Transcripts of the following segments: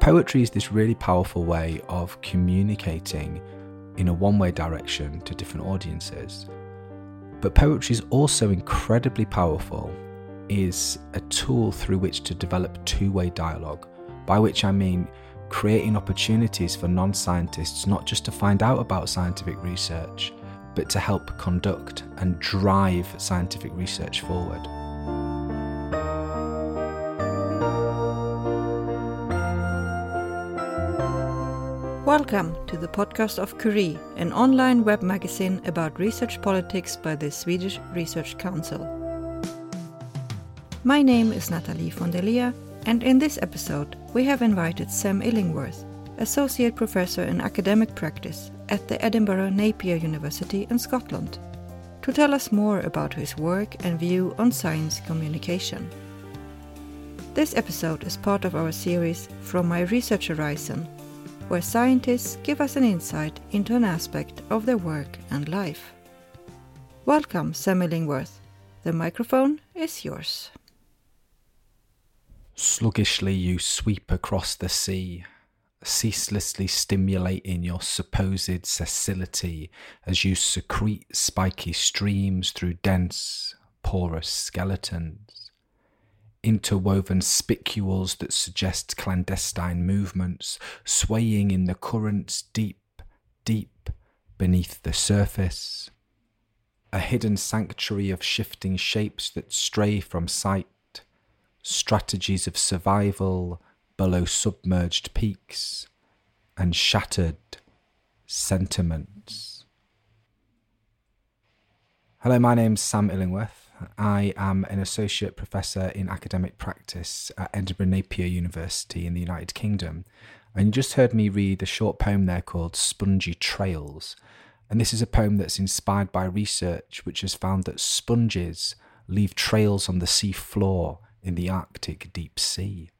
poetry is this really powerful way of communicating in a one way direction to different audiences. But poetry is also incredibly powerful, is a tool through which to develop two way dialogue, by which I mean creating opportunities for non scientists not just to find out about scientific research, but to help conduct and drive scientific research forward. Welcome to the podcast of Curie, an online web magazine about research politics by the Swedish Research Council. My name is Nathalie von der Leer, and in this episode, we have invited Sam Illingworth, Associate Professor in Academic Practice at the Edinburgh Napier University in Scotland, to tell us more about his work and view on science communication. This episode is part of our series From My Research Horizon where scientists give us an insight into an aspect of their work and life. Welcome, Sam Illingworth. The microphone is yours. Sluggishly you sweep across the sea, ceaselessly stimulating your supposed sessility as you secrete spiky streams through dense, porous skeletons interwoven spicules that suggest clandestine movements, swaying in the currents deep, deep beneath the surface. A hidden sanctuary of shifting shapes that stray from sight, strategies of survival below submerged peaks, and shattered sentiments. Hello, my name's Sam Illingworth. I am an associate professor in academic practice at Edinburgh Napier University in the United Kingdom. And you just heard me read a short poem there called Spongy Trails. And this is a poem that's inspired by research which has found that sponges leave trails on the sea floor in the Arctic deep sea.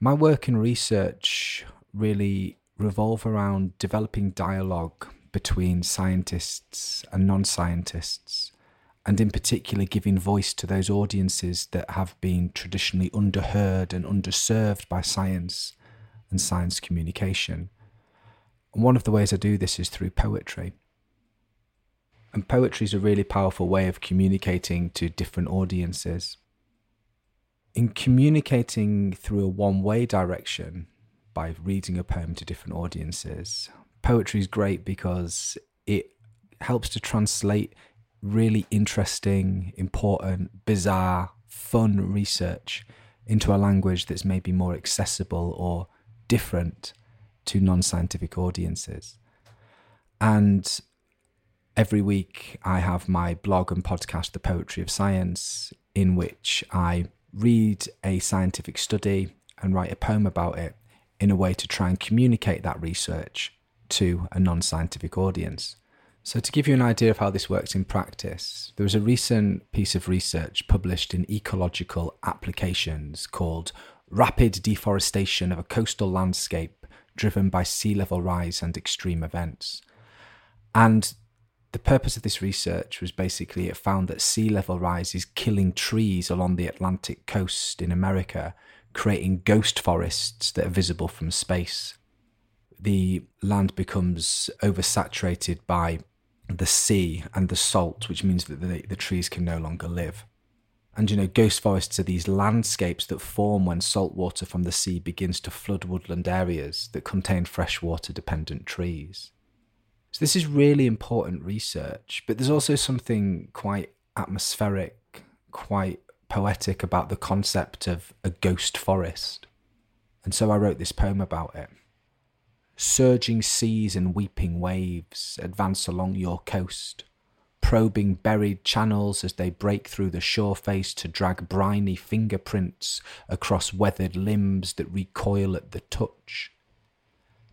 My work and research really revolve around developing dialogue between scientists and non scientists and in particular giving voice to those audiences that have been traditionally underheard and underserved by science and science communication. And one of the ways I do this is through poetry. And poetry is a really powerful way of communicating to different audiences. In communicating through a one way direction by reading a poem to different audiences, poetry is great because it helps to translate really interesting, important, bizarre, fun research into a language that's maybe more accessible or different to non scientific audiences. And every week I have my blog and podcast, The Poetry of Science, in which I read a scientific study and write a poem about it in a way to try and communicate that research to a non scientific audience. So, to give you an idea of how this works in practice, there was a recent piece of research published in Ecological Applications called Rapid Deforestation of a Coastal Landscape Driven by Sea Level Rise and Extreme Events. And the purpose of this research was basically it found that sea level rise is killing trees along the Atlantic coast in America, creating ghost forests that are visible from space. The land becomes oversaturated by the sea and the salt, which means that the, the trees can no longer live. And you know, ghost forests are these landscapes that form when salt water from the sea begins to flood woodland areas that contain freshwater dependent trees. So, this is really important research, but there's also something quite atmospheric, quite poetic about the concept of a ghost forest. And so I wrote this poem about it. Surging seas and weeping waves advance along your coast, probing buried channels as they break through the shore face to drag briny fingerprints across weathered limbs that recoil at the touch.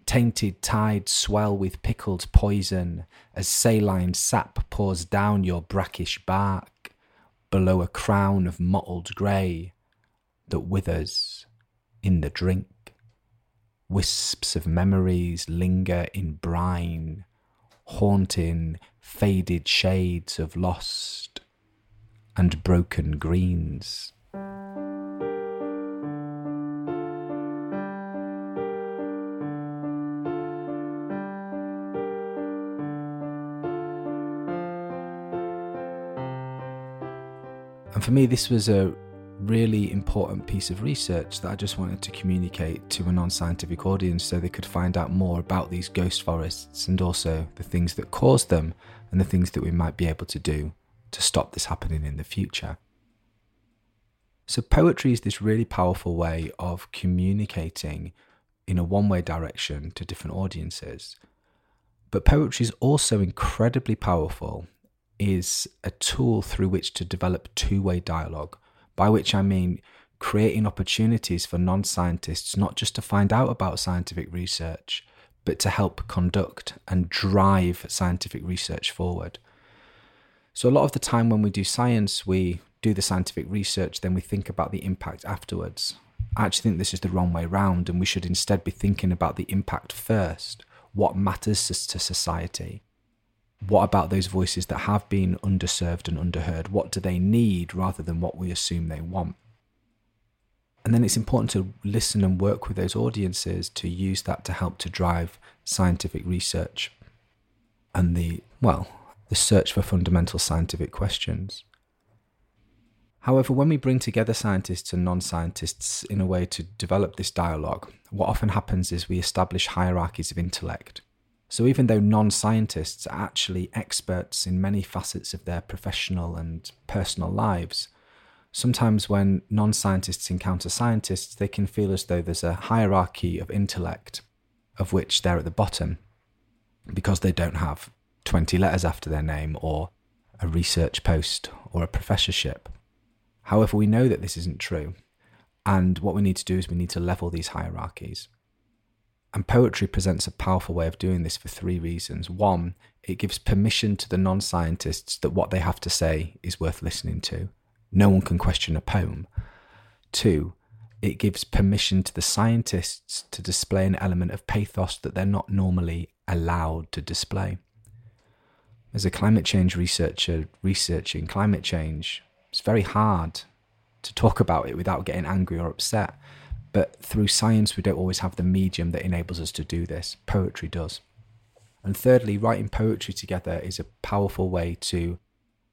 Tainted tides swell with pickled poison as saline sap pours down your brackish bark below a crown of mottled grey that withers in the drink. Wisps of memories linger in brine, haunting faded shades of lost and broken greens. And for me, this was a really important piece of research that I just wanted to communicate to a non scientific audience so they could find out more about these ghost forests and also the things that cause them and the things that we might be able to do to stop this happening in the future. So, poetry is this really powerful way of communicating in a one way direction to different audiences. But poetry is also incredibly powerful, is a tool through which to develop two way dialogue, by which I mean creating opportunities for non scientists not just to find out about scientific research, but to help conduct and drive scientific research forward. So, a lot of the time when we do science, we do the scientific research, then we think about the impact afterwards. I actually think this is the wrong way round, and we should instead be thinking about the impact first. What matters to society? What about those voices that have been underserved and underheard? What do they need rather than what we assume they want? And then it's important to listen and work with those audiences to use that to help to drive scientific research and the, well, the search for fundamental scientific questions. However, when we bring together scientists and non scientists in a way to develop this dialogue, what often happens is we establish hierarchies of intellect. So, even though non scientists are actually experts in many facets of their professional and personal lives, sometimes when non scientists encounter scientists, they can feel as though there's a hierarchy of intellect of which they're at the bottom because they don't have 20 letters after their name or a research post or a professorship. However, we know that this isn't true. And what we need to do is we need to level these hierarchies. And poetry presents a powerful way of doing this for three reasons. One, it gives permission to the non scientists that what they have to say is worth listening to. No one can question a poem. Two, it gives permission to the scientists to display an element of pathos that they're not normally allowed to display. As a climate change researcher researching climate change, it's very hard to talk about it without getting angry or upset. But through science, we don't always have the medium that enables us to do this. Poetry does. And thirdly, writing poetry together is a powerful way to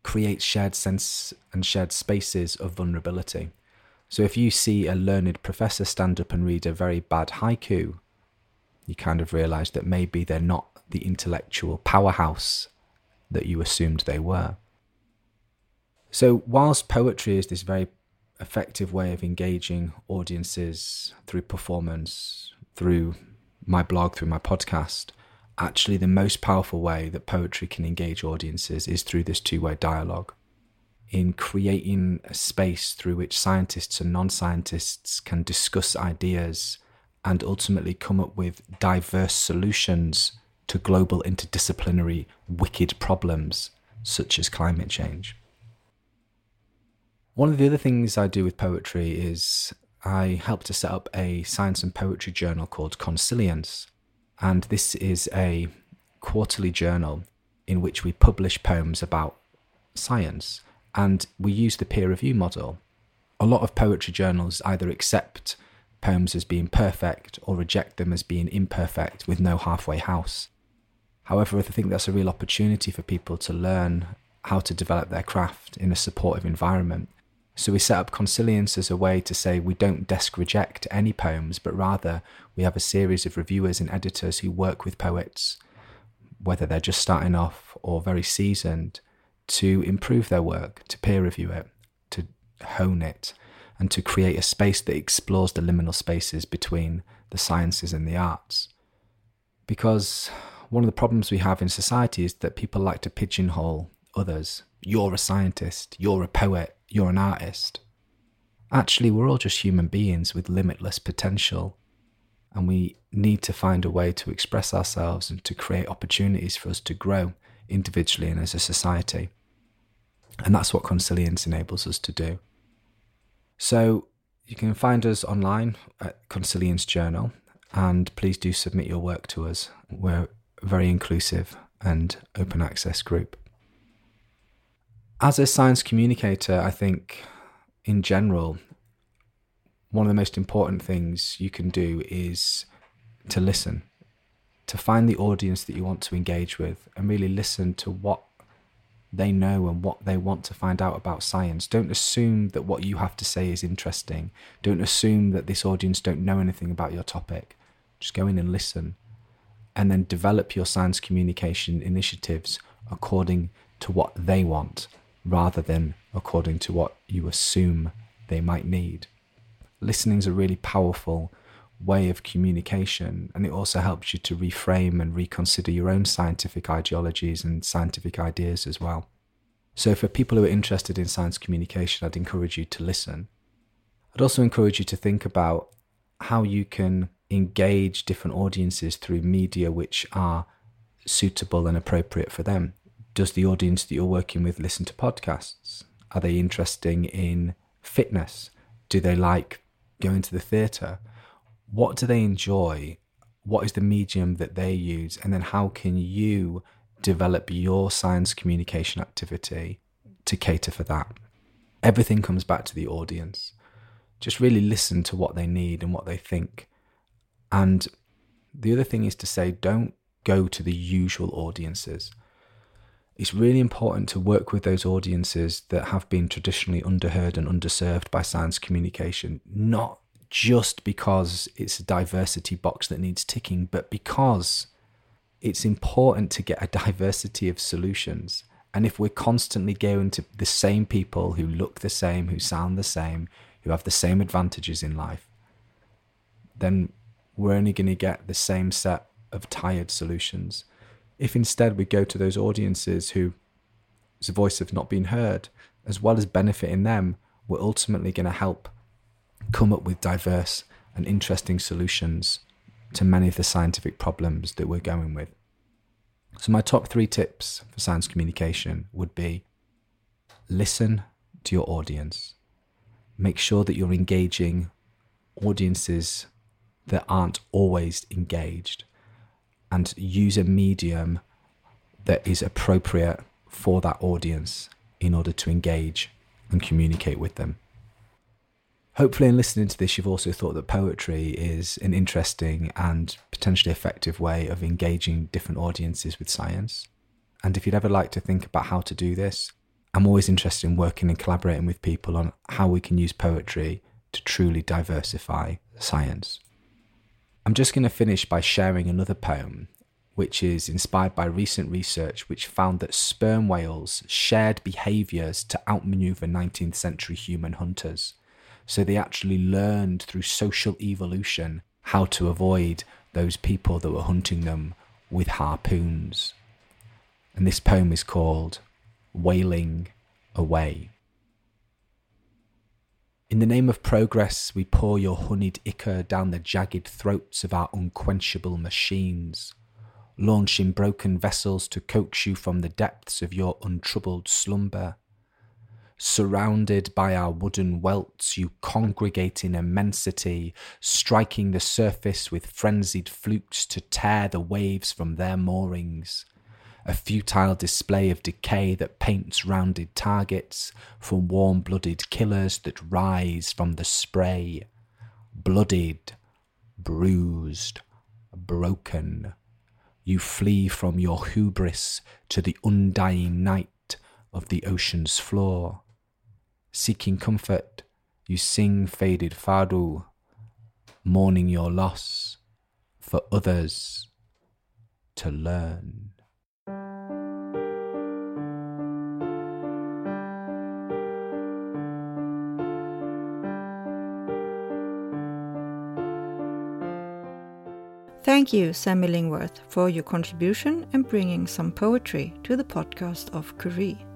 create shared sense and shared spaces of vulnerability. So if you see a learned professor stand up and read a very bad haiku, you kind of realize that maybe they're not the intellectual powerhouse that you assumed they were. So, whilst poetry is this very effective way of engaging audiences through performance, through my blog, through my podcast, actually the most powerful way that poetry can engage audiences is through this two way dialogue. In creating a space through which scientists and non scientists can discuss ideas and ultimately come up with diverse solutions to global interdisciplinary wicked problems such as climate change. One of the other things I do with poetry is I help to set up a science and poetry journal called Consilience. And this is a quarterly journal in which we publish poems about science and we use the peer review model. A lot of poetry journals either accept poems as being perfect or reject them as being imperfect with no halfway house. However, I think that's a real opportunity for people to learn how to develop their craft in a supportive environment so we set up Consilience as a way to say we don't desk reject any poems, but rather we have a series of reviewers and editors who work with poets, whether they're just starting off or very seasoned, to improve their work, to peer review it, to hone it, and to create a space that explores the liminal spaces between the sciences and the arts. Because one of the problems we have in society is that people like to pigeonhole others. You're a scientist, you're a poet, you're an artist. Actually, we're all just human beings with limitless potential, and we need to find a way to express ourselves and to create opportunities for us to grow individually and as a society. And that's what Consilience enables us to do. So you can find us online at Consilience Journal, and please do submit your work to us. We're a very inclusive and open access group as a science communicator, I think in general, one of the most important things you can do is to listen, to find the audience that you want to engage with, and really listen to what they know and what they want to find out about science. Don't assume that what you have to say is interesting. Don't assume that this audience don't know anything about your topic. Just go in and listen. And then develop your science communication initiatives according to what they want rather than according to what you assume they might need. Listening is a really powerful way of communication, and it also helps you to reframe and reconsider your own scientific ideologies and scientific ideas as well. So, for people who are interested in science communication, I'd encourage you to listen. I'd also encourage you to think about how you can engage different audiences through media which are suitable and appropriate for them. Does the audience that you're working with listen to podcasts? Are they interested in fitness? Do they like going to the theatre? What do they enjoy? What is the medium that they use? And then how can you develop your science communication activity to cater for that? Everything comes back to the audience. Just really listen to what they need and what they think. And the other thing is to say, don't go to the usual audiences it's really important to work with those audiences that have been traditionally underheard and underserved by science communication, not just because it's a diversity box that needs ticking, but because it's important to get a diversity of solutions. And if we're constantly going to the same people who look the same, who sound the same, who have the same advantages in life, then we're only going to get the same set of tired solutions. If instead we go to those audiences who, whose voice have not been heard, as well as benefiting them, we're ultimately going to help come up with diverse and interesting solutions to many of the scientific problems that we're going with. So, my top three tips for science communication would be listen to your audience, make sure that you're engaging audiences that aren't always engaged and use a medium that is appropriate for that audience in order to engage and communicate with them. Hopefully, in listening to this, you've also thought that poetry is an interesting and potentially effective way of engaging different audiences with science. And if you'd ever like to think about how to do this, I'm always interested in working and collaborating with people on how we can use poetry to truly diversify science. I'm just going to finish by sharing another poem, which is inspired by recent research which found that sperm whales shared behaviours to outmaneuver 19th century human hunters. So they actually learned through social evolution how to avoid those people that were hunting them with harpoons. And this poem is called Whaling Away. In the name of progress, we pour your honeyed ichor down the jagged throats of our unquenchable machines, launching broken vessels to coax you from the depths of your untroubled slumber. Surrounded by our wooden welts, you congregate in immensity, striking the surface with frenzied flukes to tear the waves from their moorings a futile display of decay that paints rounded targets for warm blooded killers that rise from the spray. Blooded, bruised, broken. You flee from your hubris to the undying night of the ocean's floor. Seeking comfort, you sing faded fado, mourning your loss for others to learn. Thank you, Sam Illingworth, for your contribution and bringing some poetry to the podcast of Curie.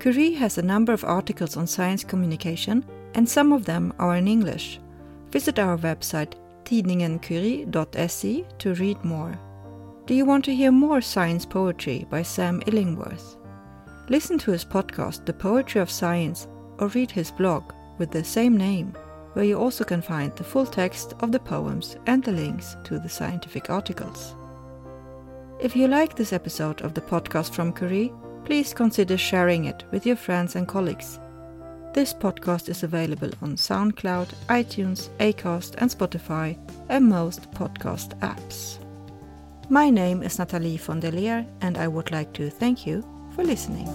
Curie has a number of articles on science communication, and some of them are in English. Visit our website tidningencurie.se to read more. Do you want to hear more science poetry by Sam Illingworth? Listen to his podcast, The Poetry of Science, or read his blog with the same name where you also can find the full text of the poems and the links to the scientific articles. If you like this episode of the podcast from Curie, please consider sharing it with your friends and colleagues. This podcast is available on SoundCloud, iTunes, Acast, and Spotify, and most podcast apps. My name is Nathalie von der Leer, and I would like to thank you for listening.